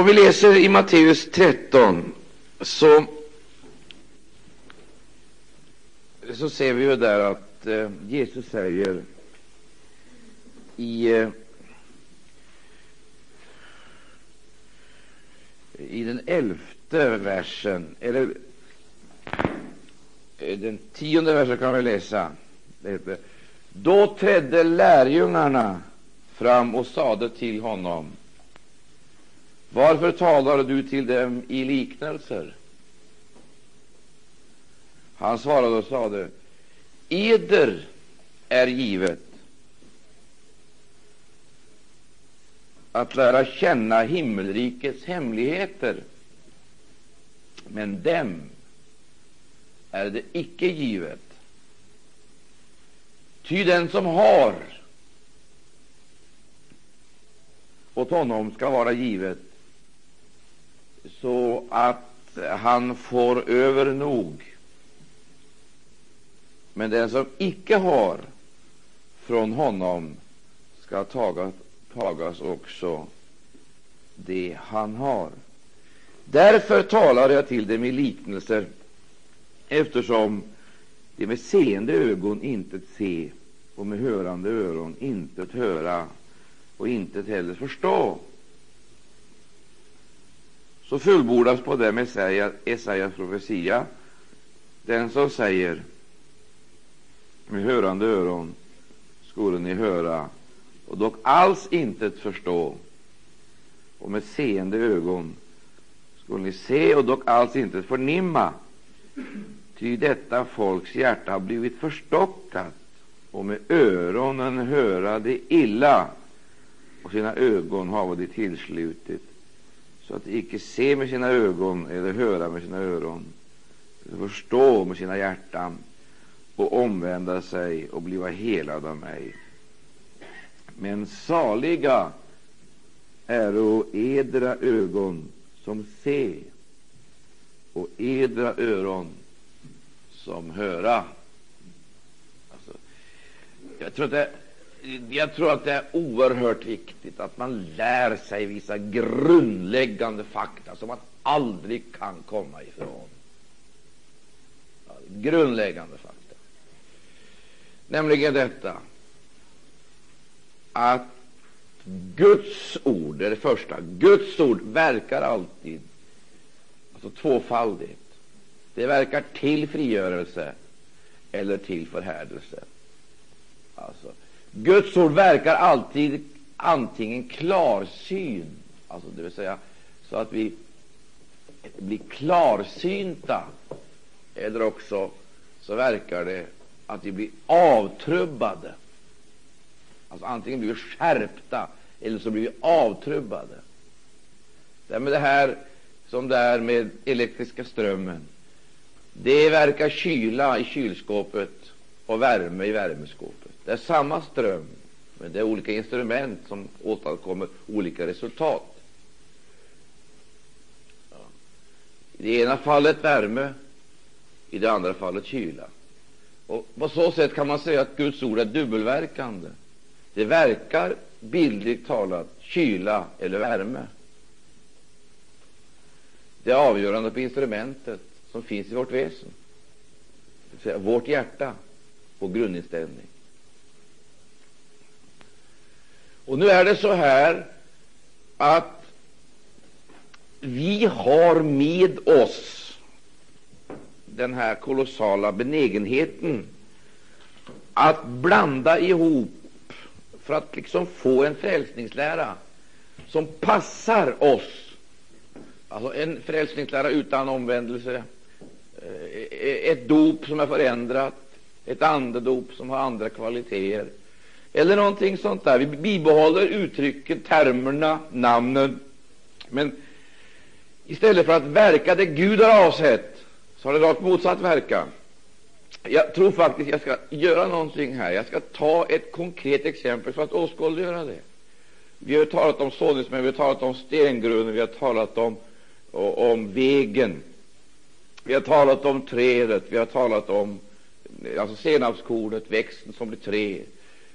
Och vi läser i Matteus 13, så, så ser vi ju där att eh, Jesus säger i, eh, i den elfte versen, eller eh, den tionde versen kan vi läsa. Då trädde lärjungarna fram och sade till honom varför talar du till dem i liknelser? Han svarade och sade, eder är givet att lära känna himmelrikets hemligheter, men dem är det icke givet. Ty den som har, åt honom skall vara givet så att han får över nog. Men den som icke har, från honom skall tagas, tagas också det han har. Därför talar jag till dem i liknelser, eftersom de med seende ögon intet se och med hörande öron intet höra och intet heller förstå så fullbordas på dem Esaias profetia, den som säger med hörande öron skulle ni höra och dock alls intet förstå, och med seende ögon skulle ni se och dock alls intet förnimma, ty detta folks hjärta har blivit förstockat och med öronen höra det illa och sina ögon har de tillslutit så att de icke se med sina ögon eller höra med sina öron, eller förstå med sina hjärtan och omvända sig och bliva helade av mig. Men saliga äro edra ögon som se och edra öron som höra. Alltså, jag tror att det jag tror att det är oerhört viktigt att man lär sig vissa grundläggande fakta som man aldrig kan komma ifrån. Grundläggande fakta. Nämligen detta att Guds ord, det är det första, Guds ord verkar alltid alltså tvåfaldigt. Det verkar till frigörelse eller till förhärdelse. Alltså, Guds ord verkar alltid antingen klarsyn, alltså det vill säga så att vi blir klarsynta, eller också så verkar det att vi blir avtrubbade. Alltså antingen blir vi skärpta eller så blir vi avtrubbade. Det med det här som det är med elektriska strömmen. Det verkar kyla i kylskåpet och värme i värmeskåpet. Det är samma ström, men det är olika instrument som åstadkommer olika resultat. I det ena fallet värme, i det andra fallet kyla. Och på så sätt kan man säga att Guds ord är dubbelverkande. Det verkar bildligt talat kyla eller värme. Det är avgörande på instrumentet som finns i vårt väsen, vårt hjärta och grundinställning. Och nu är det så här att vi har med oss den här kolossala benägenheten att blanda ihop för att liksom få en frälsningslära som passar oss. Alltså en frälsningslära utan omvändelse, eh, ett dop som är förändrat, ett andedop som har andra kvaliteter eller någonting sånt där. Vi bibehåller uttrycken, termerna, namnen. Men istället för att verka det Gud har avsett, så har det rakt motsatt verkan. Jag tror faktiskt jag ska göra någonting här. Jag ska ta ett konkret exempel för att åskådliggöra det. Vi har talat om såningsmän, vi har talat om stengrunden, vi har talat om, om vägen. Vi har talat om trädet, vi har talat om alltså senapskornet, växten som blir träd.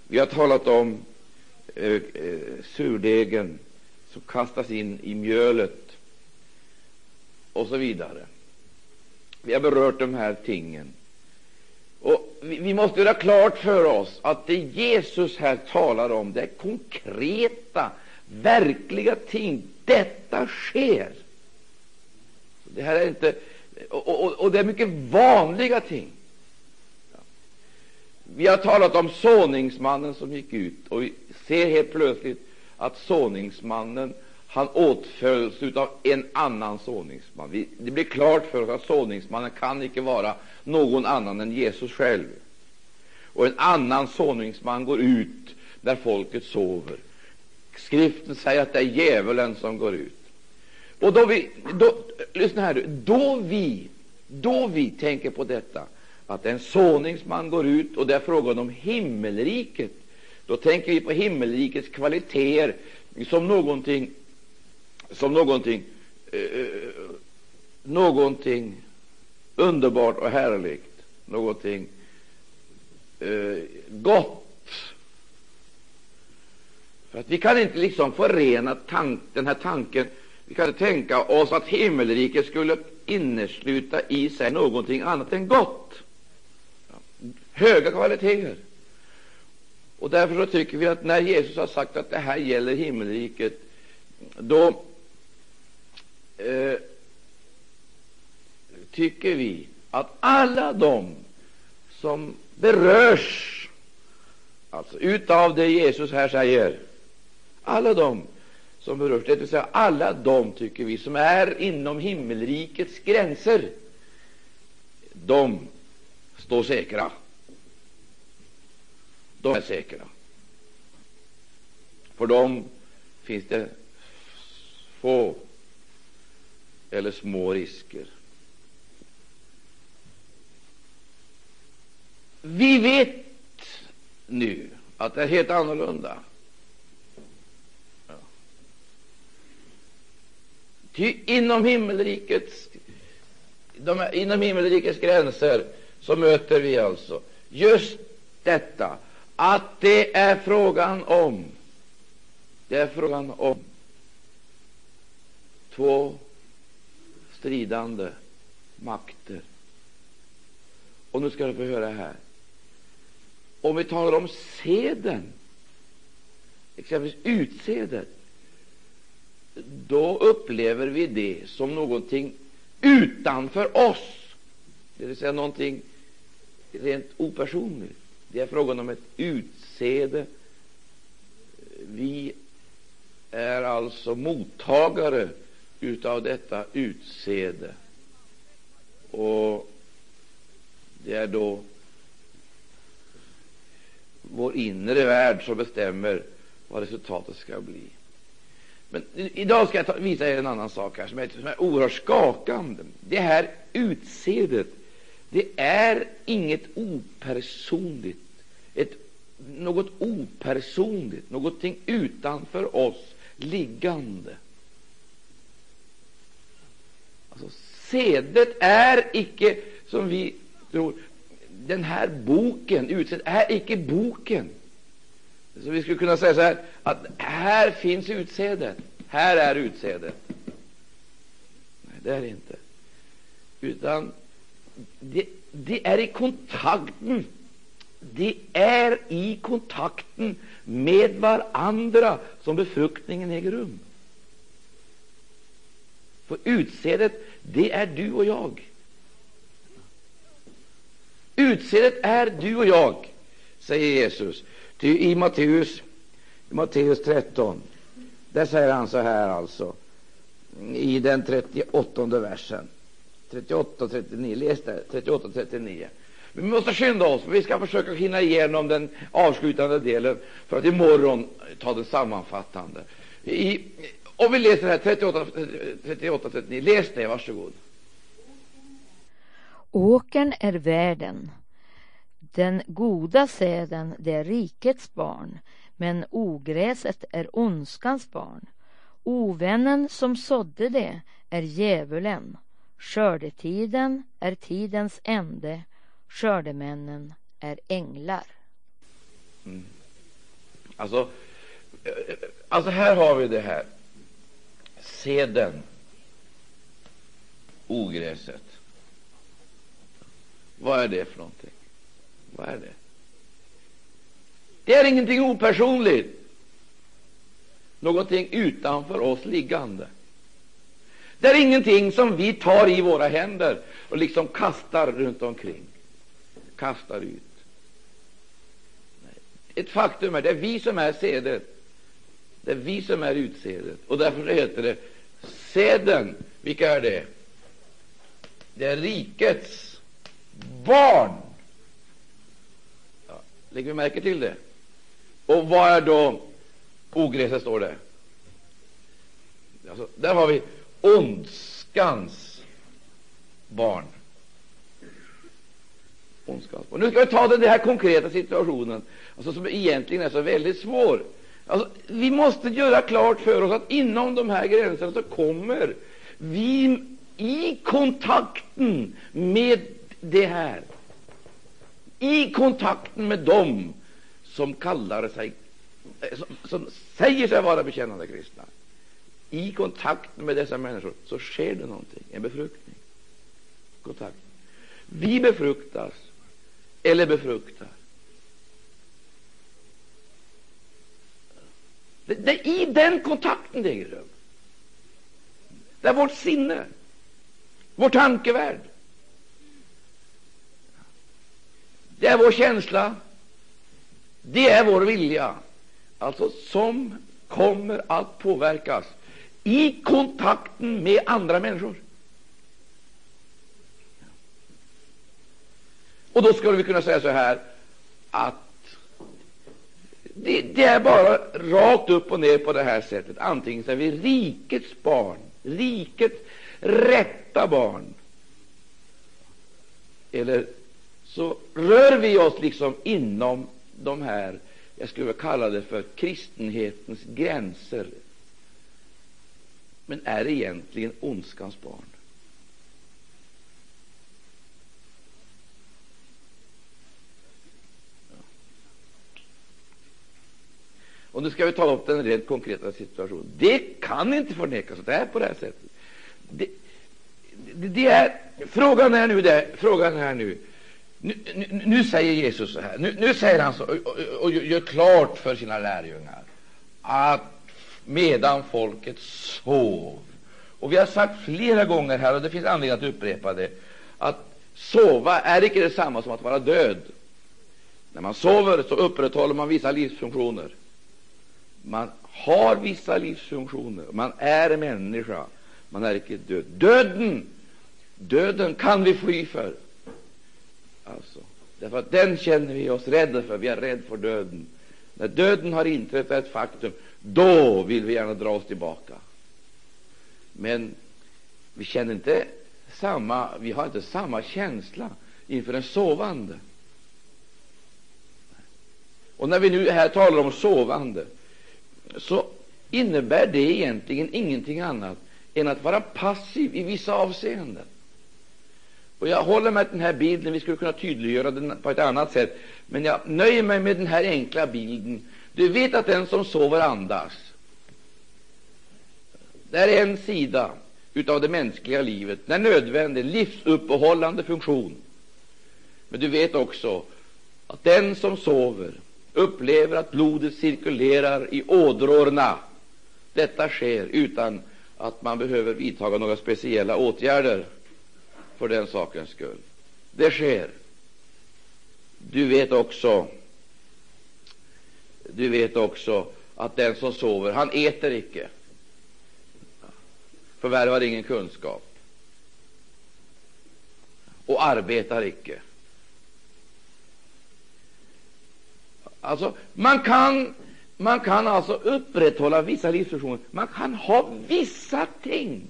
Vi har talat om eh, eh, surdegen som kastas in i mjölet och så vidare. Vi har berört de här tingen. Och vi, vi måste göra klart för oss att det Jesus här talar om, det är konkreta, verkliga ting. Detta sker. Det här är inte, och, och, och det är mycket vanliga ting. Vi har talat om såningsmannen som gick ut, och vi ser helt plötsligt att såningsmannen han åtföljs av en annan såningsman. Vi, det blir klart för oss att såningsmannen kan icke vara någon annan än Jesus själv. Och en annan såningsman går ut där folket sover. Skriften säger att det är djävulen som går ut. Och då vi, då, lyssna här, då vi, då vi tänker på detta, att en såningsman går ut och det är frågan om himmelriket, då tänker vi på himmelrikets kvaliteter som någonting, som någonting, eh, eh, någonting underbart och härligt, någonting eh, gott. För att vi kan inte liksom förena tank, den här tanken vi kan inte tänka oss att himmelriket skulle innesluta i sig någonting annat än gott. Höga kvaliteter. Och därför så tycker vi att när Jesus har sagt att det här gäller himmelriket, då eh, tycker vi att alla de som berörs alltså utav det Jesus här säger, alla de som berörs, det vill säga alla de, tycker vi, som är inom himmelrikets gränser, de står säkra. De är säkra. För dem finns det få eller små risker. Vi vet nu att det är helt annorlunda. Ty inom himmelrikets, de, inom himmelrikets gränser så möter vi alltså just detta att det är frågan om det är frågan om två stridande makter. Och nu ska du få höra här. Om vi talar om seden, exempelvis utsedet, då upplever vi det som någonting utanför oss, det vill säga någonting rent opersonligt. Det är frågan om ett utsäde. Vi är alltså mottagare utav detta utsäde. Och det är då vår inre värld som bestämmer vad resultatet ska bli. Men idag ska jag ta, visa er en annan sak här som är, som är oerhört skakande. Det här utseendet, det är inget opersonligt, ett, något opersonligt, någonting utanför oss liggande. Alltså, sedet är icke, som vi tror, den här boken, utsedd, är icke boken. Så vi skulle kunna säga så här, att här finns utsädet. Här är utsädet. Nej, det är det inte. Utan det, det är i kontakten det är i kontakten med varandra som befruktningen äger rum. För utsedet, det är du och jag. Utsedet är du och jag, säger Jesus. Ty i Matteus, Matteus 13, där säger han så här alltså, i den 38 versen. 38 39, läs där. 38 39. Vi måste skynda oss, vi ska försöka hinna igenom den avslutande delen för att imorgon ta den sammanfattande. I, om vi läser här 38, 38 39, läs det, varsågod. Åkern är världen, den goda säden det är rikets barn, men ogräset är ondskans barn. Ovännen som sådde det är djävulen. Skördetiden är tidens ände. Skördemännen är änglar. Mm. Alltså, alltså, här har vi det här. seden, ogräset. Vad är det för någonting? Vad är det? Det är ingenting opersonligt, någonting utanför oss liggande. Det är ingenting som vi tar i våra händer och liksom kastar runt omkring, kastar ut. Ett faktum är det är vi som är sedet. Det är vi som är utsedet. Och därför heter det seden. Vilka är det? Det är rikets barn. Ja, lägger vi märke till det? Och vad är då ogräset, står det? Alltså, där har vi ondskans barn. Ondskans barn. Nu ska vi ta den här konkreta situationen alltså, som egentligen är så väldigt svår. Alltså, vi måste göra klart för oss att inom de här gränserna så kommer vi i kontakten med det här, i kontakten med dem som kallar sig, eh, som, som säger sig vara bekännande kristna, i kontakten med dessa människor så sker det någonting, en befruktning. Kontakt. Vi befruktas eller befruktar. Det, det är i den kontakten det äger rum. Det är vårt sinne, vår tankevärld. Det är vår känsla, det är vår vilja, alltså som kommer att påverkas i kontakten med andra människor. Och då skulle vi kunna säga så här att det, det, är bara rakt upp och ner på det här sättet. Antingen så är vi rikets barn, rikets rätta barn, eller så rör vi oss liksom inom de här, jag skulle kalla det för kristenhetens gränser, men är egentligen ondskans barn. Nu ska vi ta upp den rent konkreta situationen. Det kan inte förnekas att det är på det här sättet. Det, det, det är, frågan är nu, det, frågan är nu, nu, nu, nu säger Jesus så här, nu, nu säger han så, och, och, och, gör klart för sina lärjungar att medan folket sov, och vi har sagt flera gånger här, och det finns anledning att upprepa det, att sova är icke detsamma som att vara död. När man sover så upprätthåller man vissa livsfunktioner. Man har vissa livsfunktioner. Man är människa. Man är icke död. Döden, döden kan vi fly för. Alltså, därför att den känner vi oss rädda för. Vi är rädda för döden. När döden har inträffat ett faktum, då vill vi gärna dra oss tillbaka. Men vi känner inte samma, vi har inte samma känsla inför en sovande. Och när vi nu här talar om sovande, så innebär det egentligen ingenting annat än att vara passiv i vissa avseenden. Och Jag håller mig till den här bilden. Vi skulle kunna tydliggöra den på ett annat sätt, men jag nöjer mig med den här enkla bilden. Du vet att den som sover andas. Det är en sida av det mänskliga livet, den nödvändig, livsuppehållande funktion. Men du vet också att den som sover upplever att blodet cirkulerar i ådrorna. Detta sker utan att man behöver vidta några speciella åtgärder för den sakens skull. Det sker. Du vet också du vet också att den som sover, han äter icke, förvärvar ingen kunskap och arbetar icke. Alltså, man kan, man kan alltså upprätthålla vissa livsfunktioner. Man kan ha vissa ting.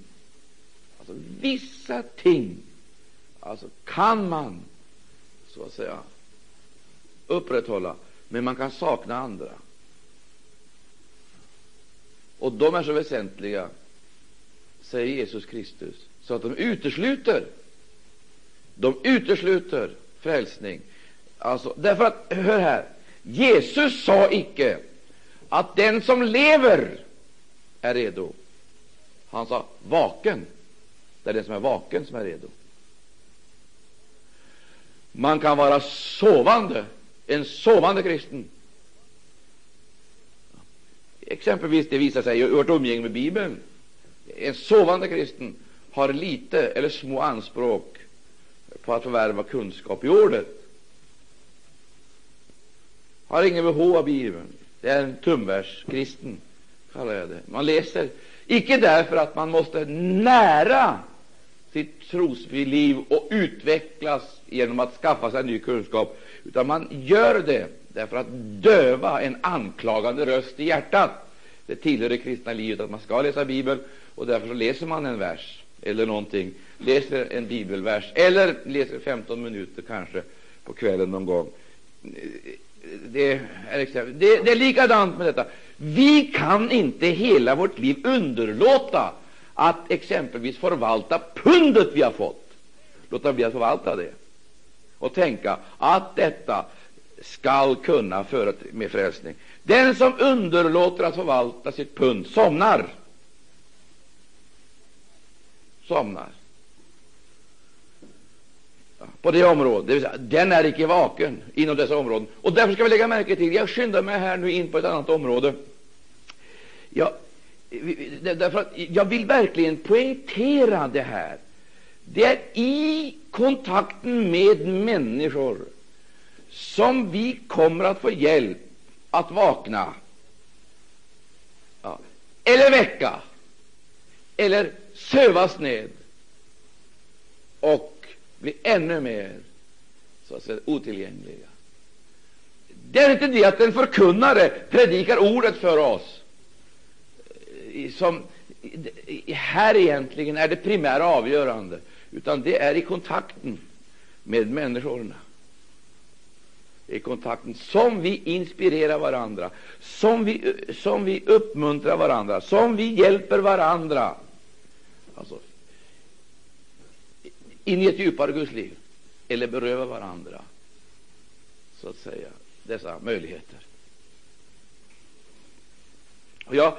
Alltså, vissa ting alltså, kan man så att säga upprätthålla, men man kan sakna andra. Och de är så väsentliga, säger Jesus Kristus, så att de utesluter de utesluter frälsning. Alltså, därför att, hör här, Jesus sa icke att den som lever är redo. Han sa vaken. Det är den som är vaken som är redo. Man kan vara sovande, en sovande kristen. Exempelvis, det visar sig i vårt umgänge med Bibeln. En sovande kristen har lite eller små anspråk på att förvärva kunskap i ordet. Har ingen behov av Bibeln. Det är en tumverskristen, kallar jag det. Man läser icke därför att man måste nära sitt trosliv och utvecklas genom att skaffa sig ny kunskap, utan man gör det därför att döva en anklagande röst i hjärtat. Det tillhör det kristna livet att man ska läsa Bibeln, och därför så läser man en vers eller någonting, läser en bibelvers eller läser 15 minuter kanske på kvällen någon gång. Det är, det, det är likadant med detta. Vi kan inte hela vårt liv underlåta att exempelvis förvalta pundet vi har fått. Låta bli att förvalta det och tänka att detta skall kunna föra med frälsning. Den som underlåter att förvalta sitt pund somnar. Somnar. På det området, det vill säga, den är icke vaken inom dessa områden. Och därför ska vi lägga märke till, jag skyndar mig här nu in på ett annat område. Jag, därför att jag vill verkligen poängtera det här. Det är i kontakten med människor som vi kommer att få hjälp att vakna, ja, eller väcka, eller sövas ned och bli ännu mer så att säga, otillgängliga. Det är inte det att en förkunnare predikar ordet för oss eh, som här egentligen är det primära avgörande, utan det är i kontakten med människorna i kontakten, som vi inspirerar varandra, som vi, eh, som vi uppmuntrar varandra, som vi hjälper varandra alltså, in i ett djupare Guds liv, eller beröva varandra så att säga dessa möjligheter. Och jag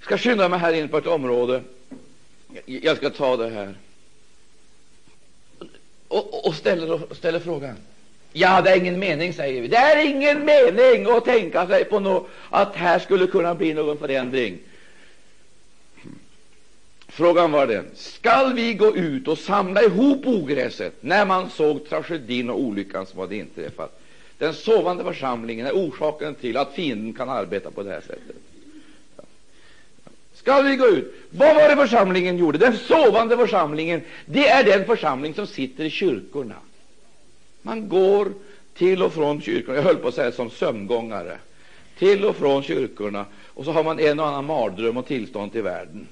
ska skynda mig här in på ett område. Jag ska ta det här och, och ställer, ställer frågan Ja, det är ingen mening, säger vi. Det är ingen mening att tänka sig på no att här skulle kunna bli någon förändring. Frågan var den, skall vi gå ut och samla ihop ogräset när man såg tragedin och olyckan som hade inträffat? Den sovande församlingen är orsaken till att fienden kan arbeta på det här sättet. Skall vi gå ut? Vad var det församlingen gjorde? Den sovande församlingen, det är den församling som sitter i kyrkorna. Man går till och från kyrkorna, jag höll på att säga som sömngångare, till och från kyrkorna, och så har man en och annan mardröm och tillstånd till världen.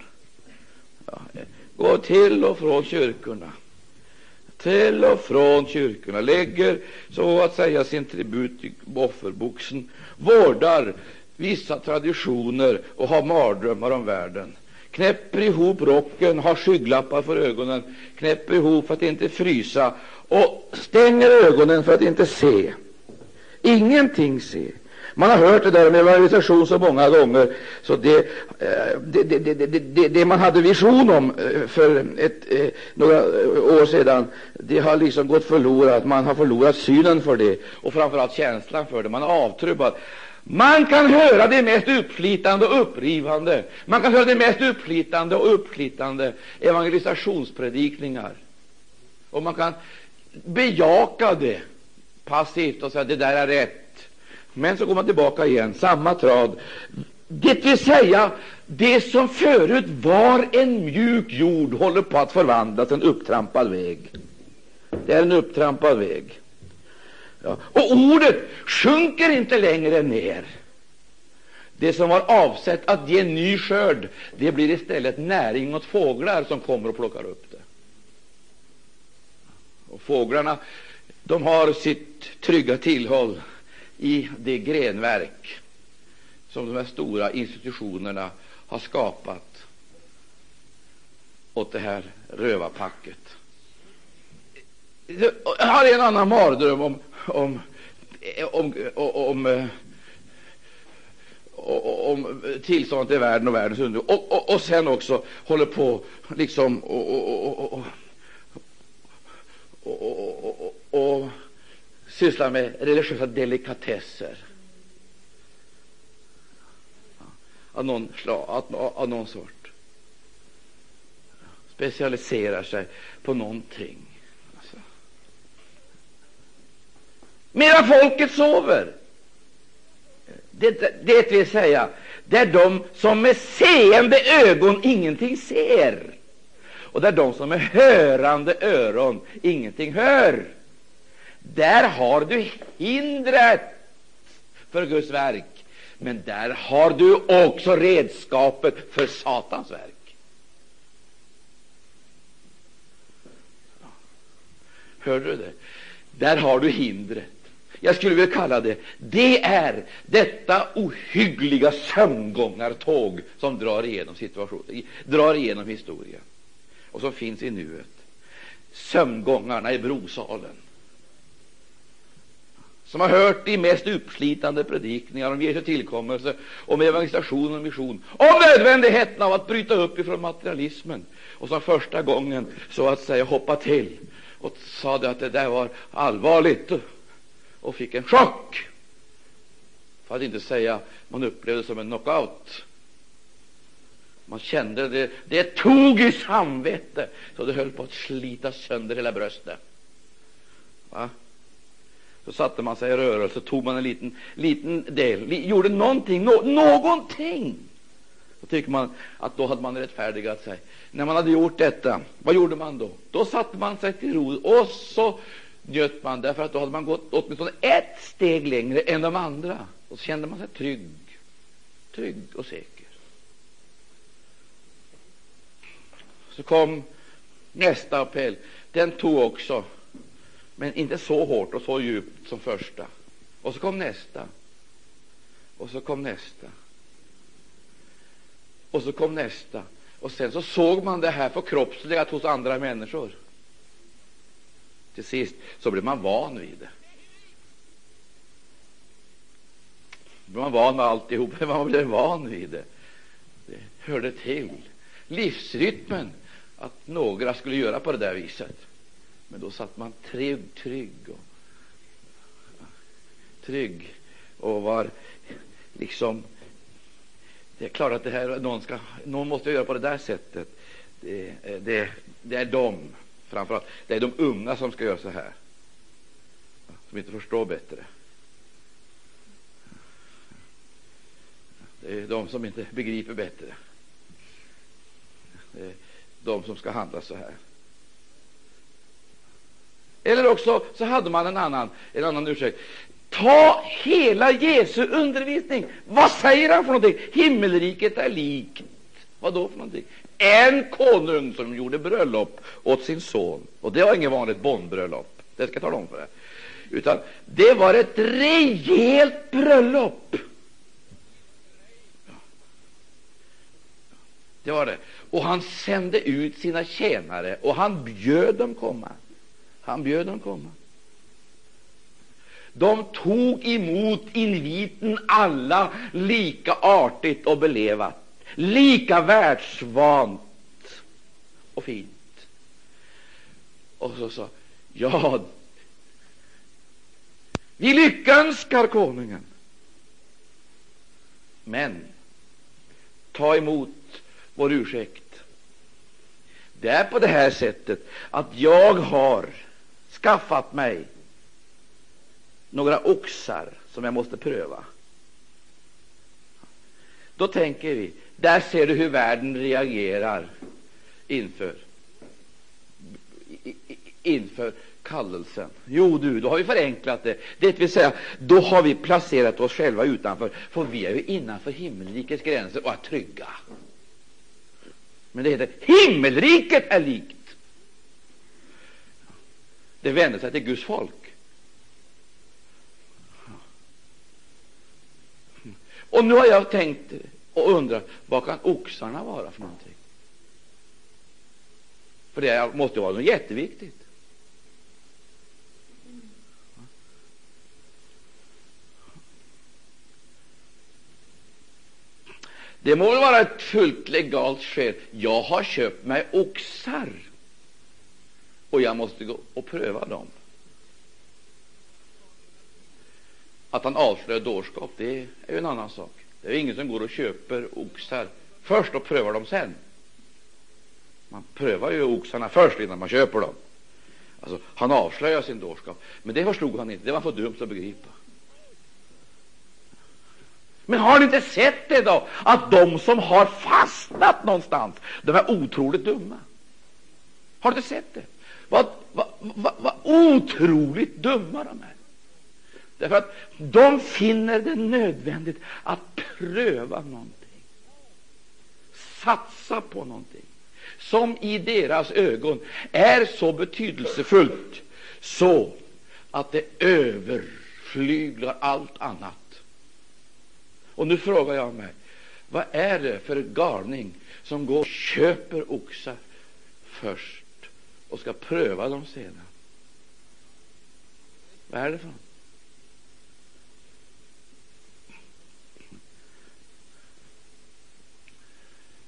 Gå går till och från kyrkorna, till och från kyrkorna, lägger så att säga sin tribut i offerboxen, vårdar vissa traditioner och har mardrömmar om världen. Knäpper ihop rocken, har skygglappar för ögonen, knäpper ihop för att inte frysa. Och stänger ögonen för att inte se. Ingenting se. Man har hört det där med evangelisation så många gånger, så det, eh, det, det, det man hade vision om eh, för ett, eh, några år sedan, det har liksom gått förlorat. Man har förlorat synen för det och framförallt känslan för det. Man har avtrubbat. Man kan höra det mest uppslitande och upprivande, man kan höra det mest uppslitande och uppslitande evangelisationspredikningar. Och man kan bejaka det passivt och säga det där är rätt. Men så går man tillbaka igen, samma trad. Det vill säga, det som förut var en mjuk jord håller på att förvandlas till en upptrampad väg. Det är en upptrampad väg. Ja. Och ordet sjunker inte längre ner. Det som var avsett att ge ny skörd, det blir istället näring åt fåglar som kommer och plockar upp det. Och fåglarna de har sitt trygga tillhåll i det grenverk som de här stora institutionerna har skapat åt det här rövarpacket. Jag har en annan mardröm om, om, om, om, om tillståndet i världen och världens under och, och, och sen också håller på liksom och, och, och, och, och, och, och sysslar med religiösa delikatesser av någon, slag, av någon sort. Specialiserar sig på någonting. Alltså. Medan folket sover. Det, det vill säga, det är de som med seende ögon ingenting ser och det är de som med hörande öron ingenting hör. Där har du hindret för Guds verk, men där har du också redskapet för Satans verk. Hör du det? Där har du hindret. Jag skulle vilja kalla det det är detta ohyggliga sömngångartåg som drar igenom, situationen, drar igenom historien och som finns i nuet. Sömngångarna i brosalen som har hört de mest uppslitande predikningar om Jesu tillkommelse, om evangelisation och mission, om nödvändigheten av att bryta upp ifrån materialismen, och som första gången så att säga hoppade till och sade att det där var allvarligt och fick en chock, för att inte säga man upplevde det som en knockout. Man kände det, det tog i samvete så det höll på att slita sönder hela bröstet. Va? Så satte man sig i rörelse, tog man en liten, liten del, gjorde någonting, no, någonting. Då tycker man att då hade man rättfärdigat sig. När man hade gjort detta, vad gjorde man då? Då satte man sig till ro och så njöt man, därför att då hade man gått åtminstone ett steg längre än de andra. Och så kände man sig trygg, trygg och säker. Så kom nästa appell. Den tog också men inte så hårt och så djupt som första. Och så kom nästa. Och så kom nästa. Och så kom nästa. Och sen så såg man det här förkroppsligat hos andra människor. Till sist så blev man van vid det. Blev man van med alltihop, man blev van vid det. Det hörde till livsrytmen att några skulle göra på det där viset. Men då satt man trygg, trygg och trygg och var liksom Det är klart att det här, någon, ska, någon måste göra på det där sättet. Det, det, det är de, framförallt, det är de unga som ska göra så här, som inte förstår bättre. Det är de som inte begriper bättre. Det är de som ska handla så här. Eller också så hade man en annan, en annan ursäkt. Ta hela Jesu undervisning. Vad säger han för någonting? Himmelriket är likt. Vad då för någonting? En konung som gjorde bröllop åt sin son. Och det var inget vanligt bondbröllop. Det ska jag tala om för er. Utan det var ett rejält bröllop. Det var det. Och han sände ut sina tjänare och han bjöd dem komma. Han bjöd dem komma. De tog emot inviten alla lika artigt och belevat, lika världsvant och fint. Och så sa ja, vi lyckönskar konungen, men ta emot vår ursäkt. Det är på det här sättet att jag har skaffat mig några oxar som jag måste pröva. Då tänker vi, där ser du hur världen reagerar inför, inför kallelsen. Jo, du, då har vi förenklat det. Det vill säga, då har vi placerat oss själva utanför, för vi är ju innanför himmelrikets gränser och är trygga. Men det heter himmelriket är likt det vänder sig till Guds folk. Och nu har jag tänkt och undrat vad kan oxarna vara för någonting? För det måste vara något jätteviktigt. Det må väl vara ett fullt legalt skäl. Jag har köpt mig oxar och jag måste gå och pröva dem. Att han avslöjar dårskap, det är ju en annan sak. Det är ingen som går och köper oxar först och prövar dem sen. Man prövar ju oxarna först innan man köper dem. Alltså, han avslöjar sin dårskap, men det förstod han inte. Det var för dumt att begripa. Men har ni inte sett det då, att de som har fastnat någonstans, de är otroligt dumma? Har du inte sett det? Vad, vad, vad, vad otroligt dumma de är. Därför att de finner det nödvändigt att pröva någonting, satsa på någonting som i deras ögon är så betydelsefullt så att det överflyglar allt annat. Och nu frågar jag mig, vad är det för galning som går och köper oxar först och ska pröva dem sedan? Vad är det för något?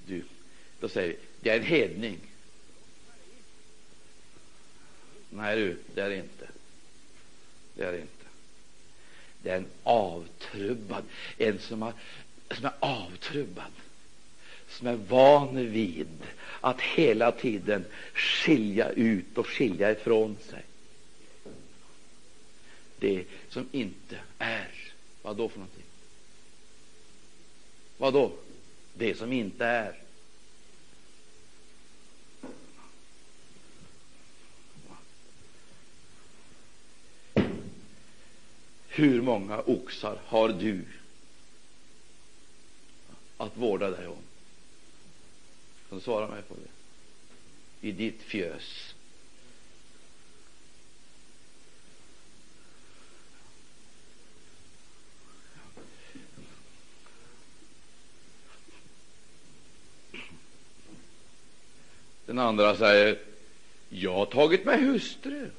Du, då säger vi, det är en hedning. Nej, du, det är det inte. Det är det inte. Det är en avtrubbad, en som, har, som är avtrubbad, som är van vid att hela tiden skilja ut och skilja ifrån sig det som inte är. Vad då för någonting? Vad då? Det som inte är. Hur många oxar har du att vårda dig om? Kan svarar mig på det? I ditt fjös. Den andra säger, jag har tagit mig hustru.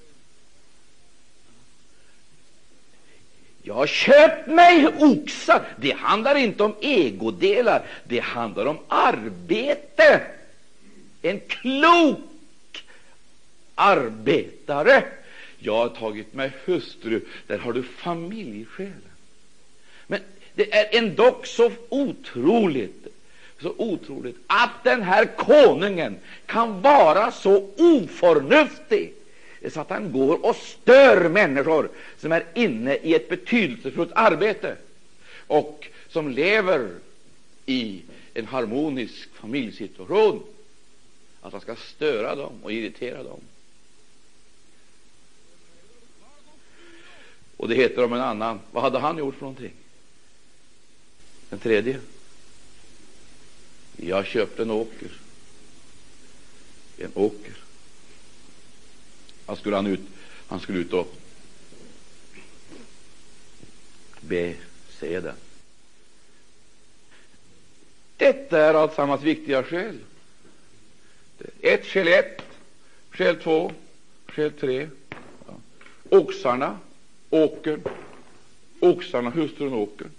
Jag har köpt mig oxar. Det handlar inte om egodelar, det handlar om arbete. En klok arbetare. Jag har tagit mig hustru. Där har du familjesjälen. Men det är ändå så otroligt så otroligt att den här konungen kan vara så oförnuftig så att han går och stör människor som är inne i ett betydelsefullt arbete och som lever i en harmonisk familjesituation. Att han ska störa dem och irritera dem. Och det heter om en annan. Vad hade han gjort för någonting? Den tredje. Jag köpte en åker. En åker. Han skulle, han ut, han skulle ut och be se den. Detta är alltsammans viktiga skäl. Ett skäl ett, skäl två, skäl tre. Ja. Oxarna, åkern, oxarna, hustrun, åkern.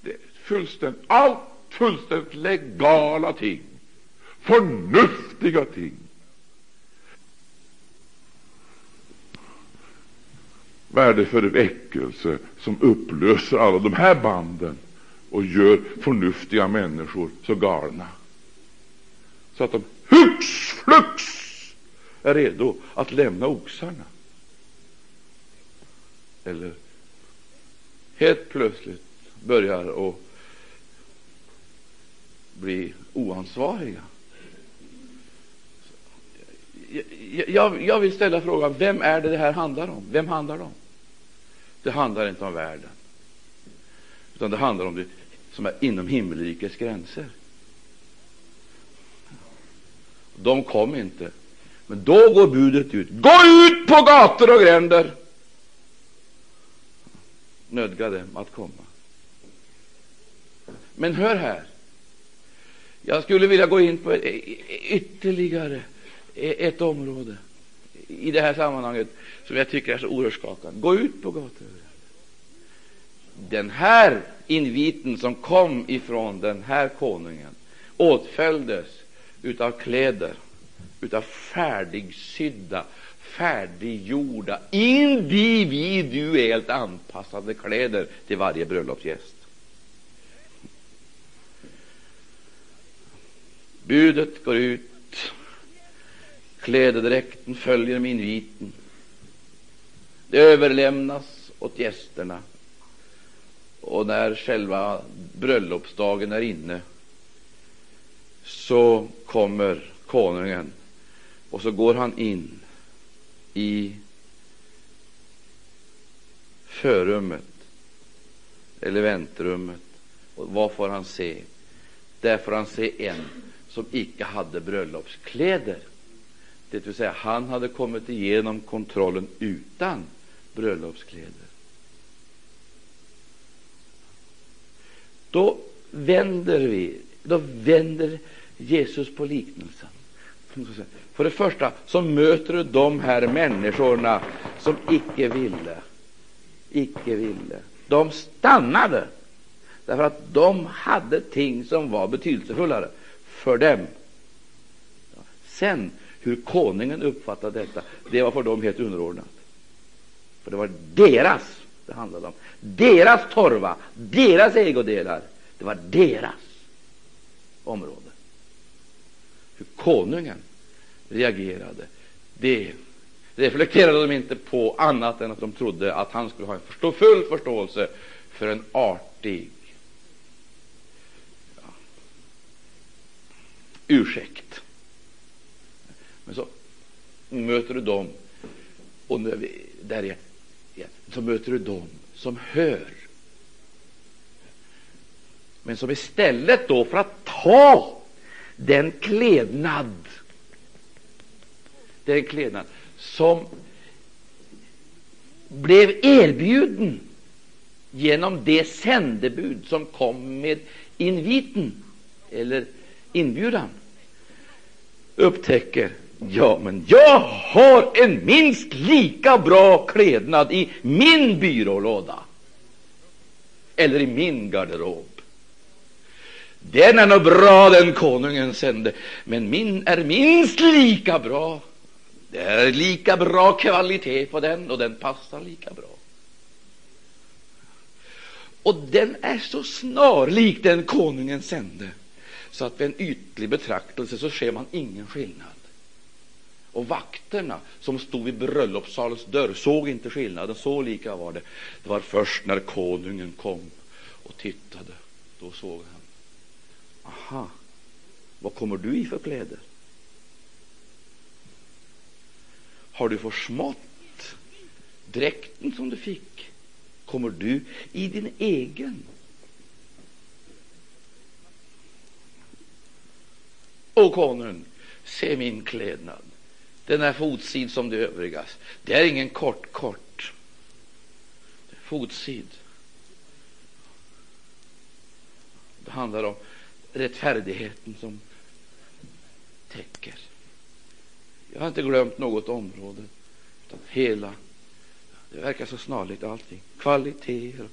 Det är fullständigt, allt fullständigt legala ting, förnuftiga ting. Vad är det för väckelse som upplöser alla de här banden och gör förnuftiga människor så galna så att de hux flux är redo att lämna oxarna? Eller helt plötsligt börjar att bli oansvariga. Jag, jag, vill ställa frågan, vem är det det här handlar om? Vem handlar det om? Det handlar inte om världen, utan det handlar om det som är inom himmelrikets gränser. De kom inte, men då går budet ut. Gå ut på gator och gränder! Nödga dem att komma. Men hör här. Jag skulle vilja gå in på e, e, ytterligare e, ett område i det här sammanhanget som jag tycker är så oerhört skakande. Gå ut på gator den här inviten som kom ifrån den här konungen åtföljdes utav kläder, utav färdigsydda, färdiggjorda, individuellt anpassade kläder till varje bröllopsgäst. Budet går ut, klädedräkten följer med inviten. Det överlämnas åt gästerna. Och när själva bröllopsdagen är inne så kommer konungen och så går han in i förrummet eller väntrummet. Och vad får han se? Där får han se en som icke hade bröllopskläder. Det vill säga, han hade kommit igenom kontrollen utan bröllopskläder. Då vänder vi, då vänder Jesus på liknelsen. För det första så möter du de här människorna som icke ville. Icke ville. De stannade därför att de hade ting som var betydelsefullare för dem. Sen hur konungen uppfattade detta, det var för dem helt underordnat. För det var deras det handlade om. Deras torva, deras ägodelar. Det var deras område. Hur konungen reagerade, det reflekterade de inte på annat än att de trodde att han skulle ha en förstå, full förståelse för en artig ja, ursäkt. Men så möter du dem, och där igen, så möter du dem som hör. Men som istället då för att ta den klädnad den klädnad som blev erbjuden genom det sändebud som kom med inviten eller inbjudan upptäcker ja, men jag har en minst lika bra klädnad i min byrålåda eller i min garderob. Den är nog bra, den konungen sände, men min är minst lika bra. Det är lika bra kvalitet på den, och den passar lika bra. Och den är så snarlik den konungen sände, så att vid en ytlig betraktelse så ser man ingen skillnad. Och vakterna som stod vid bröllopssalens dörr såg inte skillnaden, så lika var det. Det var först när konungen kom och tittade, då såg han. Aha, vad kommer du i för kläder? Har du försmått dräkten som du fick? Kommer du i din egen? O konung, se min klädnad. Den är fotsid som de övrigas. Det är ingen kort, kort. Det är fotsid. Det handlar om rättfärdigheten som täcker. Jag har inte glömt något område, utan hela. Det verkar så snarligt allting. Kvaliteter.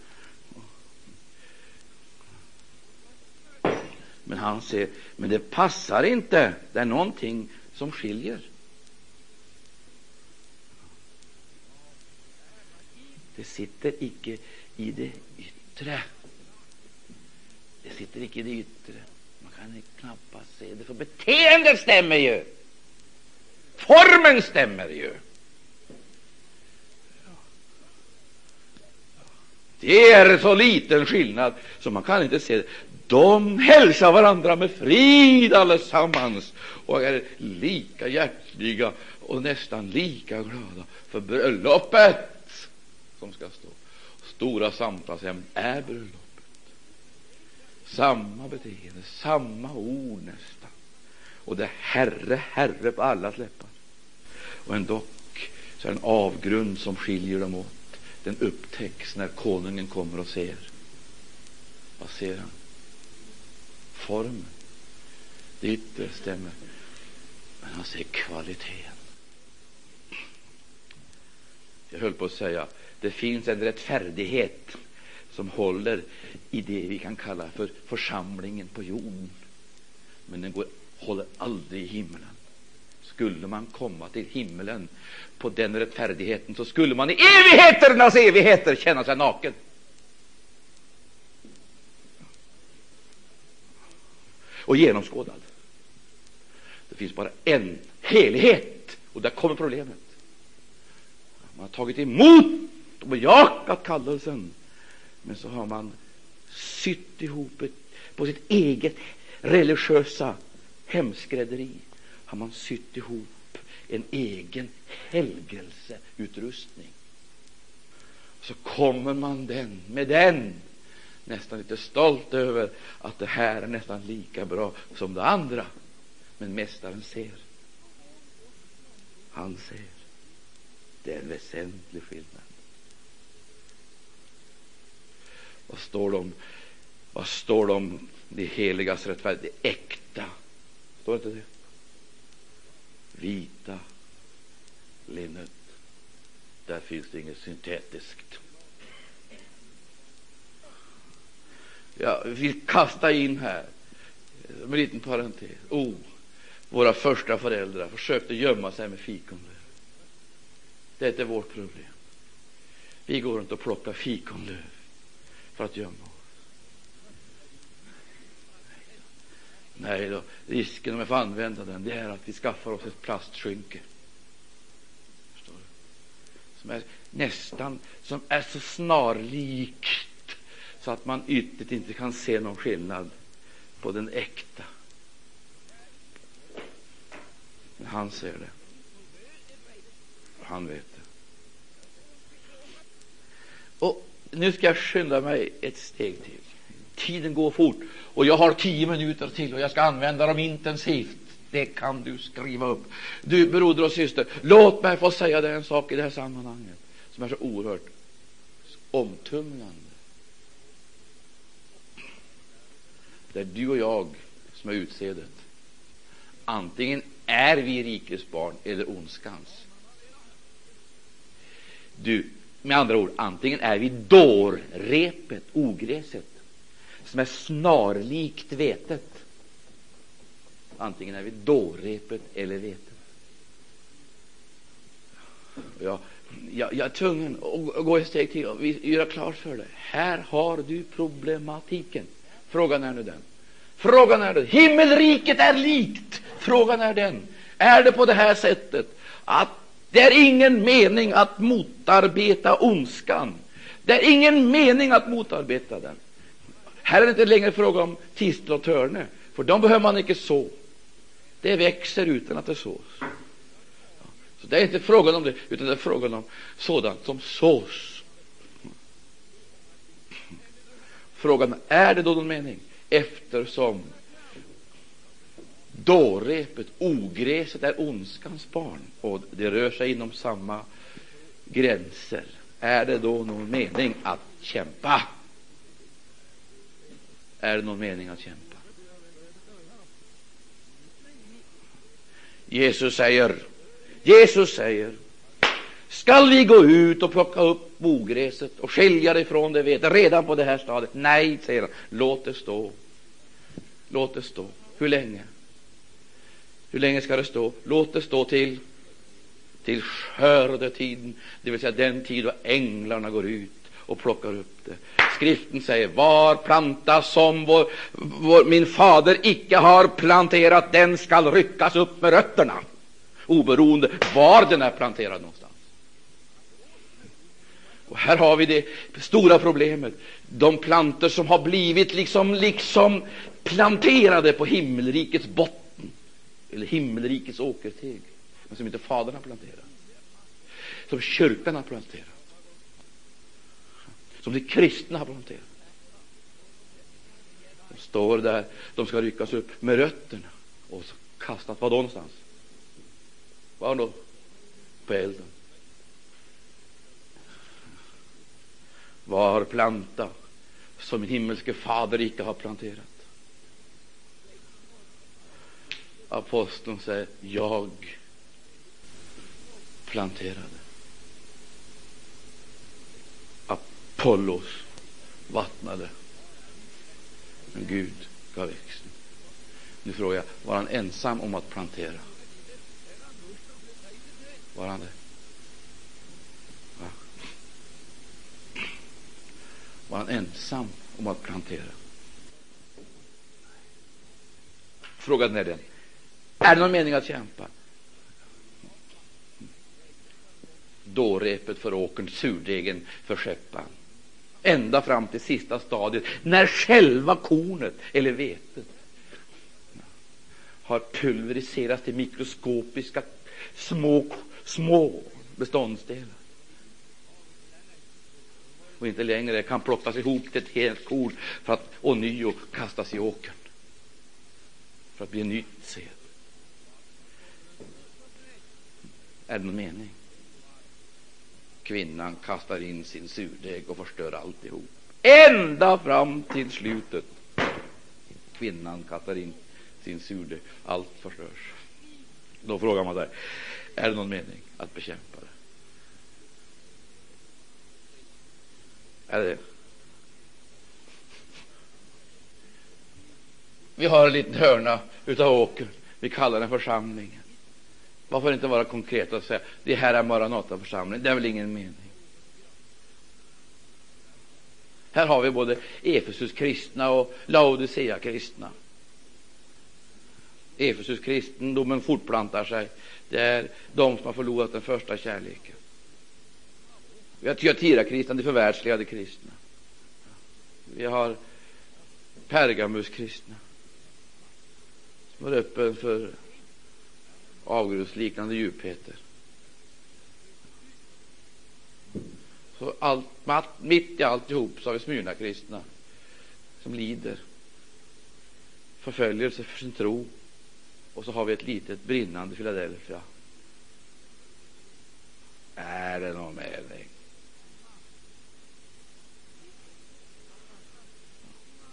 Men han säger, men det passar inte. Det är någonting som skiljer. Det sitter icke i det yttre. Det sitter icke i det yttre. Man kan knappast se det, för beteendet stämmer ju. Formen stämmer ju. Det är så liten skillnad så man kan inte se det. De hälsar varandra med frid allesammans och är lika hjärtliga och nästan lika glada för bröllopet som ska stå. Stora samtalsämnen är bröllopet. Samma beteende, samma ord nästan. Och det är Herre, Herre på alla läppar. Och ändå så är det en avgrund som skiljer dem åt. Den upptäcks när konungen kommer och ser. Vad ser han? Formen. Det yttre stämmer. Men han ser kvaliteten. Jag höll på att säga det finns en rättfärdighet som håller i det vi kan kalla för församlingen på jorden. Men den går, håller aldrig i himlen. Skulle man komma till himlen på den rättfärdigheten så skulle man i evigheternas evigheter känna sig naken. Och genomskådad. Det finns bara en helighet, och där kommer problemet. Man har tagit emot och bejakat kallelsen, men så har man sytt ihop ett, på sitt eget religiösa hemskrädderi har man sytt ihop en egen helgelseutrustning. Så kommer man den, med den nästan lite stolt över att det här är nästan lika bra som det andra. Men mästaren ser. Han ser. Det är en väsentlig skillnad. Vad står det om, vad står det om det heligas rättfärdighet? Det äkta. Står inte det? Vita linnet. Där finns det inget syntetiskt. Jag vill kasta in här, med en liten parentes. Oh, våra första föräldrar försökte gömma sig med fikonlöv. Det är inte vårt problem. Vi går inte och plockar fikonlöv för att gömma oss. Nej då, risken om jag får använda den, det är att vi skaffar oss ett plastskynke. Förstår du? Som är nästan, som är så snarlikt så att man ytterst inte kan se någon skillnad på den äkta. Men han ser det. Han vet det. Och nu ska jag skynda mig ett steg till. Tiden går fort och jag har tio minuter till och jag ska använda dem intensivt. Det kan du skriva upp. Du broder och syster, låt mig få säga dig en sak i det här sammanhanget som är så oerhört omtumlande. Det är du och jag som är utsedet. Antingen är vi rikets barn eller ondskans. Du, med andra ord, antingen är vi dårrepet, ogräset, som är snarlikt vetet. Antingen är vi dårrepet eller vetet. Jag, jag, jag är tvungen att gå ett steg till och göra klart för dig. Här har du problematiken. Frågan är nu den. Frågan är den. Himmelriket är likt. Frågan är den. Är det på det här sättet att det är ingen mening att motarbeta ondskan? Det är ingen mening att motarbeta den. Här är det inte längre fråga om tistel och törne, för de behöver man inte så. Det växer utan att det sås. Så det är inte frågan om det, utan det är frågan om sådant som sås. Frågan är det då någon mening? Eftersom dårrepet, ogräset, är ondskans barn och det rör sig inom samma gränser. Är det då någon mening att kämpa? Är det någon mening att kämpa? Jesus säger, Jesus säger, skall vi gå ut och plocka upp ogräset och skilja det från det vete redan på det här stadiet? Nej, säger han, låt det stå. Låt det stå. Hur länge? Hur länge ska det stå? Låt det stå till till skördetiden, det vill säga den tid då änglarna går ut och plockar upp det. Skriften säger var planta som vår, vår, min fader icke har planterat, den skall ryckas upp med rötterna, oberoende var den är planterad någonstans. Och här har vi det stora problemet. De plantor som har blivit liksom, liksom planterade på himmelrikets botten, eller himmelrikets åkerteg, men som inte Fadern har planterat, som kyrkan har planterat som de kristna har planterat. De står där, de ska ryckas upp med rötterna och kastas var då någonstans? Var då? På elden. Var planta som min himmelske fader icke har planterat. Aposteln säger, jag planterade. Apollos vattnade. Men Gud gav växten. Nu frågar jag, var han ensam om att plantera? Var han det? Va? Var han ensam om att plantera? Frågan är den. Är det någon mening att kämpa? Dårepet för åkern, surdegen för skeppan. Ända fram till sista stadiet, när själva kornet eller vetet har pulveriserats till mikroskopiska små, små beståndsdelar och inte längre kan plockas ihop till ett helt korn för att ånyo kastas i åkern för att bli en nytt säd. Är det någon mening? Kvinnan kastar in sin surdeg och förstör alltihop. Ända fram till slutet. Kvinnan kastar in sin surdeg. Allt förstörs. Då frågar man sig, är det någon mening att bekämpa det? Är det Vi har en liten hörna utav åkern. Vi kallar den församlingen. Varför inte vara konkret och säga det här är Maranataförsamling. Det är väl ingen mening. Här har vi både Efesus kristna och Laodicea kristna. Efesus kristendomen fortplantar sig. Det är de som har förlorat den första kärleken. Vi har Tyatira-kristna, de förvärldsligade kristna. Vi har Pergamus-kristna som är öppen för avgrundsliknande djupheter. Så allt, mitt i alltihop så har vi Smyrna-kristna som lider förföljelse för sin tro. Och så har vi ett litet brinnande Philadelphia. Är det någon mening?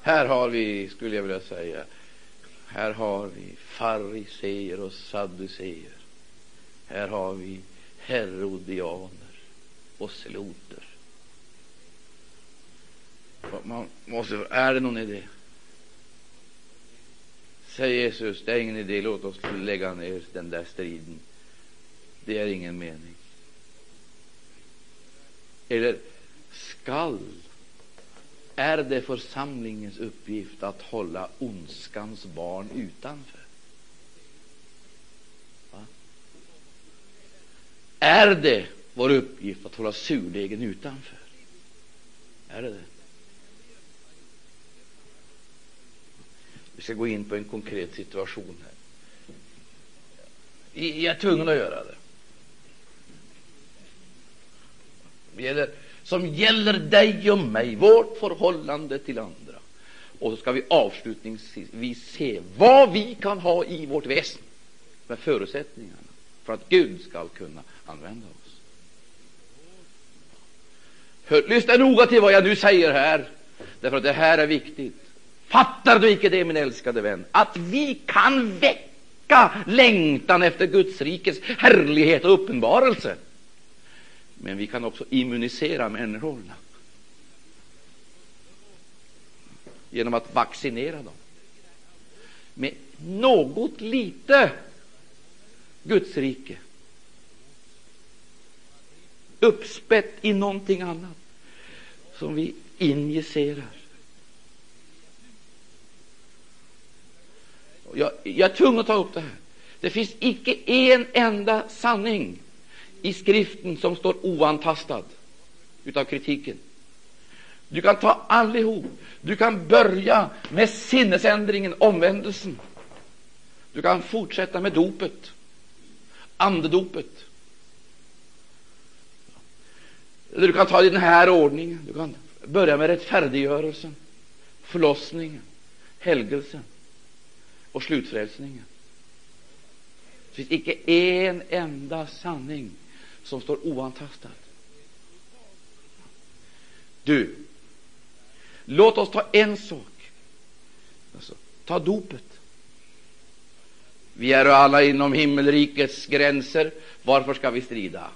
Här har vi, skulle jag vilja säga, här har vi fariseer och sadduceer. Här har vi herodianer och sloter. Man måste, är det någon idé? Säg Jesus, det är ingen idé, låt oss lägga ner den där striden. Det är ingen mening. Eller skall är det församlingens uppgift att hålla ondskans barn utanför? Va? Är det vår uppgift att hålla surdegen utanför? Är det det? Vi ska gå in på en konkret situation här. Jag är tvungen att göra det. Det gäller som gäller dig och mig, vårt förhållande till andra. Och så ska vi avslutningsvis se vad vi kan ha i vårt väsen med förutsättningarna för att Gud ska kunna använda oss. Hör, lyssna noga till vad jag nu säger här, därför att det här är viktigt. Fattar du icke det, min älskade vän, att vi kan väcka längtan efter Guds rikes härlighet och uppenbarelse? Men vi kan också immunisera människorna genom att vaccinera dem med något lite Guds rike uppspätt i någonting annat som vi injicerar. Jag, jag är tvungen att ta upp det här. Det finns icke en enda sanning i skriften som står oantastad utav kritiken. Du kan ta allihop. Du kan börja med sinnesändringen, omvändelsen. Du kan fortsätta med dopet, andedopet. Eller du kan ta det i den här ordningen. Du kan börja med rättfärdiggörelsen, förlossningen, helgelsen och slutfrälsningen. Det finns icke en enda sanning som står oantastad. Du, låt oss ta en sak. Alltså, ta dopet. Vi är alla inom himmelrikets gränser. Varför ska vi strida?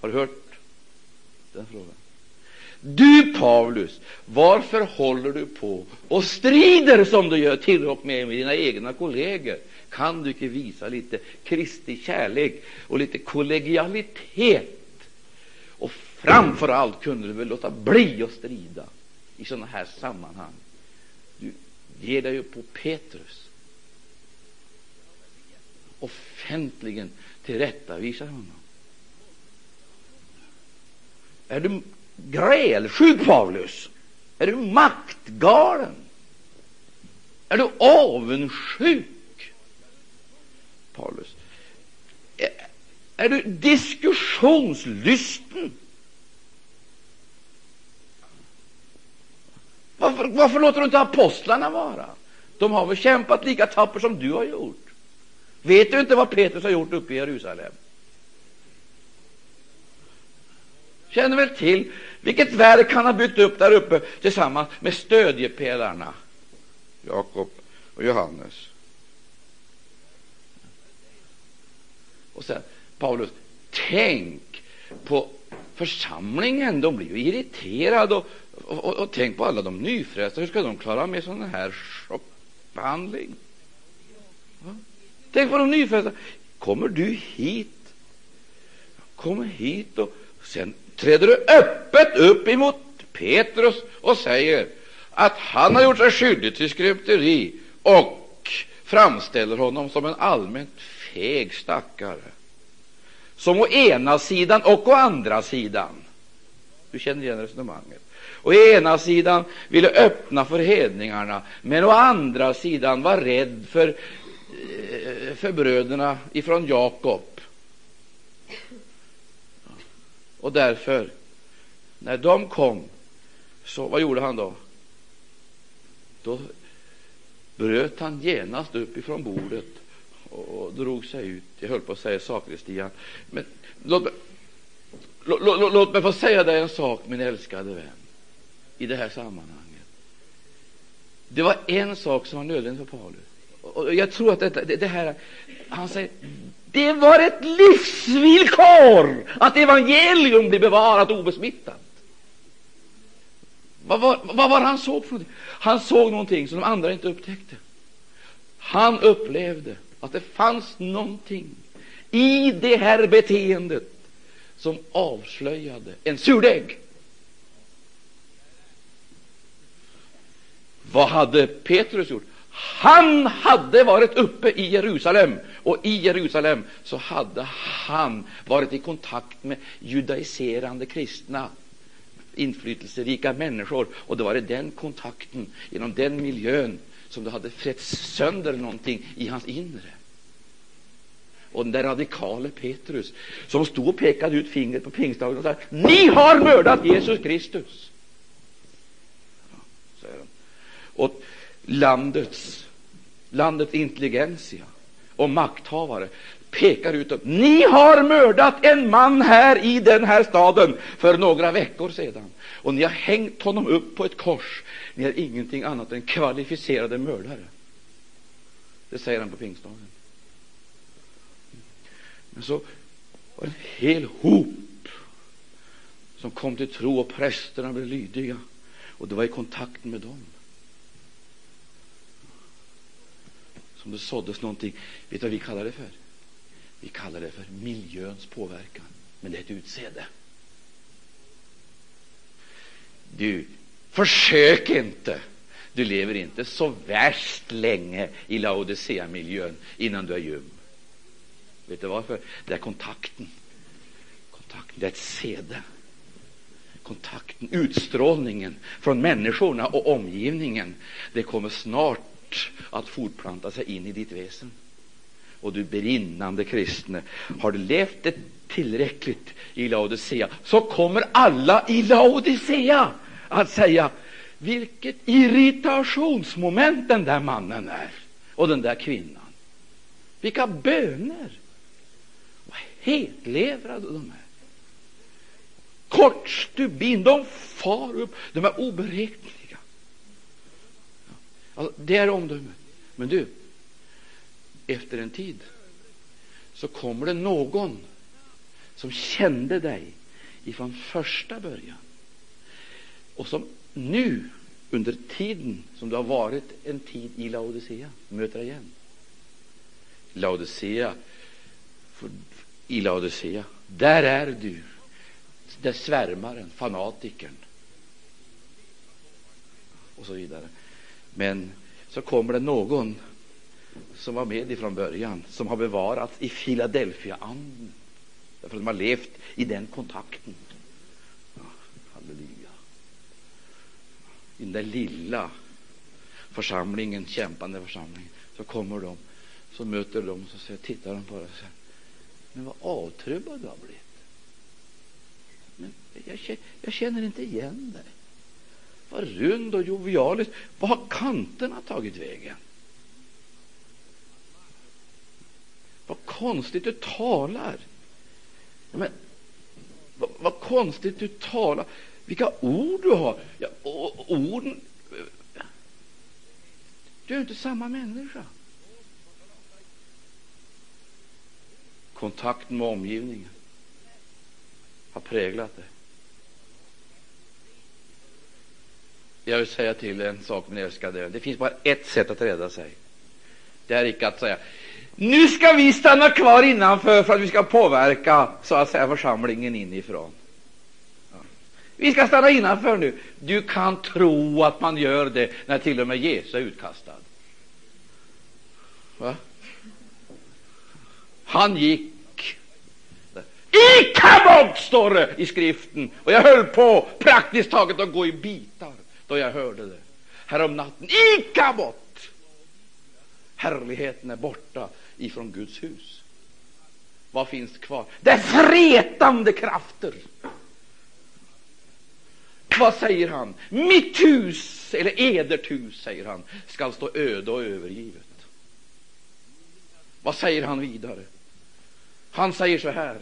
Har du hört den frågan? Du Paulus, varför håller du på och strider som du gör till och med med dina egna kolleger? Kan du inte visa lite Kristi kärlek och lite kollegialitet? Och framför allt kunde du väl låta bli att strida i sådana här sammanhang. Du ger dig ju på Petrus. Offentligen tillrättavisar honom. Är du grälsjuk, Paulus? Är du maktgalen? Är du avundsjuk, Paulus? Är, är du diskussionslysten? Varför, varför låter du inte apostlarna vara? De har väl kämpat lika tappert som du har gjort. Vet du inte vad Petrus har gjort uppe i Jerusalem? Känner väl till vilket verk han har byggt upp där uppe tillsammans med stödjepelarna Jakob och Johannes. Och sen Paulus, tänk på församlingen. De blir ju irriterade. Och, och, och, och tänk på alla de nyfrälsta. Hur ska de klara med sån här chockbehandling? Tänk på de nyfrälsta. Kommer du hit? Kommer hit och sen träder du öppet upp emot Petrus och säger att han har gjort sig skyldig till skrymteri och framställer honom som en allmänt feg stackare. Som å ena sidan och å andra sidan. Du känner igen resonemanget. Å ena sidan ville öppna för hedningarna, men å andra sidan var rädd för, eh, för bröderna ifrån Jakob och därför, när de kom, så vad gjorde han då? Då bröt han genast upp ifrån bordet och drog sig ut. Jag höll på att säga sakristian. Men låt mig, låt, låt, låt mig få säga dig en sak, min älskade vän, i det här sammanhanget. Det var en sak som var nödvändig för Paulus. Och jag tror att detta, det, det här, han säger det var ett livsvillkor att evangelium blir bevarat obesmittat. Vad var, vad var han såg för någonting? Han såg någonting som de andra inte upptäckte. Han upplevde att det fanns någonting i det här beteendet som avslöjade en surdeg. Vad hade Petrus gjort? Han hade varit uppe i Jerusalem, och i Jerusalem så hade han varit i kontakt med judaiserande kristna, inflytelserika människor. Och det var i den kontakten, genom den miljön, som det hade frätt sönder någonting i hans inre. Och den där radikale Petrus, som stod och pekade ut fingret på pingstdagen och sa Ni har mördat Jesus Kristus! Ja, och landets, landets intelligensia och makthavare pekar ut ni har mördat en man här i den här staden för några veckor sedan och ni har hängt honom upp på ett kors. Ni är ingenting annat än kvalificerade mördare. Det säger han på pingstdagen. Men så var det en hel hop som kom till tro och prästerna blev lydiga och det var i kontakten med dem som det såddes någonting. Vet du vad vi kallar det för? Vi kallar det för miljöns påverkan. Men det är ett utsäde. Du, försök inte. Du lever inte så värst länge i Laodicea-miljön innan du är ljum. Vet du varför? Det är kontakten. kontakten. Det är ett sede. Kontakten, utstrålningen från människorna och omgivningen. Det kommer snart att fortplanta sig in i ditt väsen. Och du brinnande kristne, har du levt det tillräckligt i Laodicea så kommer alla i Laodicea att säga vilket irritationsmoment den där mannen är och den där kvinnan. Vilka böner! Vad hetlevrade de är. Kort stubin, de far upp, de är oberäkneliga. Alltså, det är omdömet. Men du, efter en tid så kommer det någon som kände dig ifrån första början. och som nu, under tiden som du har varit en tid i Laodicea, möter igen. Laodicea, i Laodicea, där är du, där svärmaren, fanatikern och så vidare. Men så kommer det någon som var med ifrån början, som har bevarats i Philadelphia-anden, därför att de har levt i den kontakten. Halleluja. I den där lilla församlingen, kämpande församlingen, så kommer de, så möter de, så säger, tittar de på det och säger, men vad avtrubbad du har blivit. Men jag, jag känner inte igen dig. Vad rund och jovialisk. Vad har kanterna tagit vägen? Vad konstigt du talar. Men, vad, vad konstigt du talar. Vilka ord du har. Ja, och, orden... Du är inte samma människa. Kontakten med omgivningen har präglat dig. Jag vill säga till en sak, min älskade. Det finns bara ett sätt att rädda sig. Det är icke att säga nu ska vi stanna kvar innanför för att vi ska påverka så att säga församlingen inifrån. Vi ska stanna innanför nu. Du kan tro att man gör det när till och med Jesus är utkastad. Va? Han gick i kabod, står det i skriften. Och jag höll på praktiskt taget att gå i bitar då jag hörde det härom natten. I kabot! Härligheten är borta ifrån Guds hus. Vad finns kvar? Det är fretande krafter. Vad säger han? Mitt hus, eller edert hus, säger han, skall stå öde och övergivet. Vad säger han vidare? Han säger så här.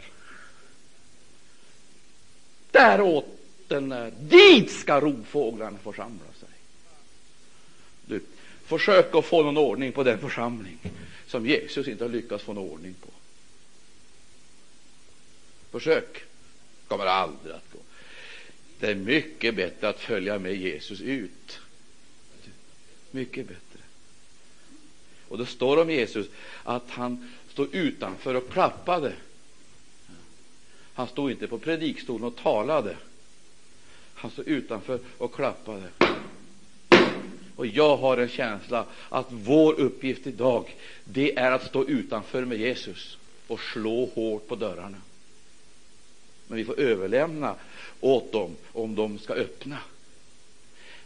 Däråt den är. Dit ska rovfåglarna församla sig. Du, försök att få någon ordning på den församling som Jesus inte har lyckats få någon ordning på. Försök. kommer aldrig att gå. Det är mycket bättre att följa med Jesus ut. Mycket bättre. Och det står om Jesus att han stod utanför och klappade. Han stod inte på predikstolen och talade. Han stod utanför och klappade. Och jag har en känsla att vår uppgift idag, det är att stå utanför med Jesus och slå hårt på dörrarna. Men vi får överlämna åt dem om de ska öppna.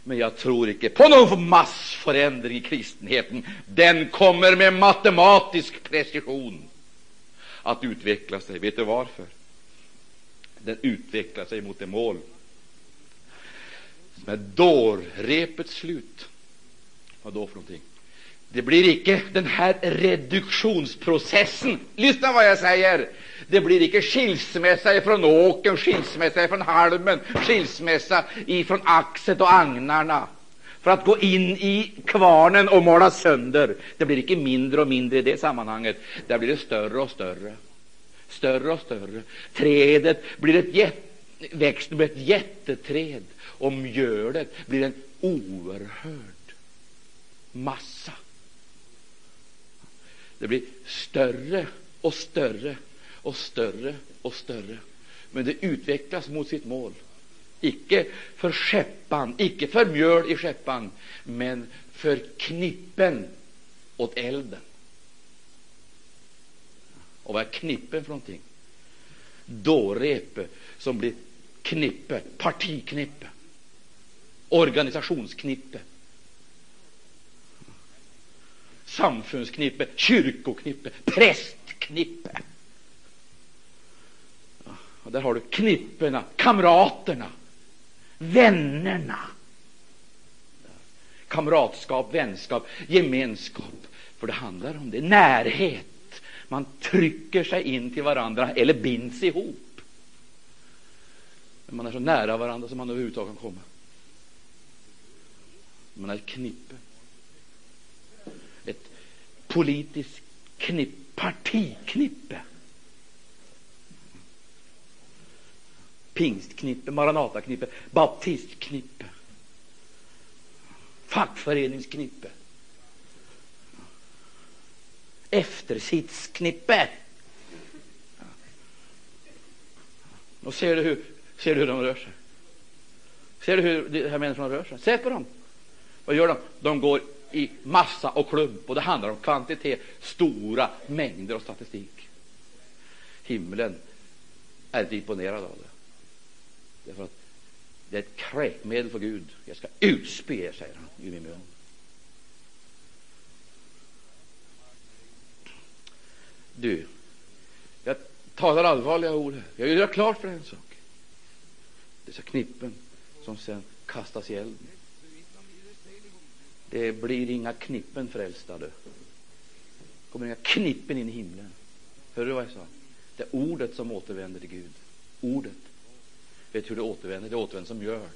Men jag tror inte på någon massförändring i kristenheten. Den kommer med matematisk precision att utveckla sig. Vet du varför? Den utvecklar sig mot det mål som är dårrepets slut. Vad då för någonting? Det blir icke den här reduktionsprocessen. Lyssna vad jag säger. Det blir icke skilsmässa ifrån åken, skilsmässa ifrån halmen, skilsmässa ifrån axet och agnarna för att gå in i kvarnen och måla sönder. Det blir icke mindre och mindre i det sammanhanget. Där blir det större och större. Större och större. Trädet blir ett jätte, växten blir ett jätteträd och mjölet blir en oerhörd massa. Det blir större och större och större och större. Men det utvecklas mot sitt mål. Icke för skeppan, icke för mjöl i skeppan, men för knippen åt elden. Och vad är knippen för någonting? Dårepe som blir knippe, partiknippe organisationsknippe, samfundsknippe, kyrkoknippe, prästknippe. Och där har du knipperna, kamraterna, vännerna. Kamratskap, vänskap, gemenskap. För det handlar om det. Närhet. Man trycker sig in till varandra eller binds ihop. Men man är så nära varandra som man överhuvudtaget kan komma. Man är ett knippe. Politiskt knipp, partiknippe. Pingstknippe, Maranataknippe, baptistknippe, fackföreningsknippe, eftersitsknippe. Och ser du hur, ser du hur de rör sig? Ser du hur de här människorna rör sig? Se på dem. Vad gör de? De går i massa och klump och det handlar om kvantitet, stora mängder och statistik. Himlen är inte imponerad av det. Därför att det är ett kräkmedel för Gud. Jag ska utspy er, säger han i min mun. Du, jag talar allvarliga ord här. Jag vill göra klart för en sak. Dessa knippen som sen kastas i elden. Det blir inga knippen frälsta, du. Det kommer inga knippen in i himlen. Hör du vad jag sa? Det är ordet som återvänder till Gud. Ordet. Vet du hur det återvänder? Det återvänder som mjöl.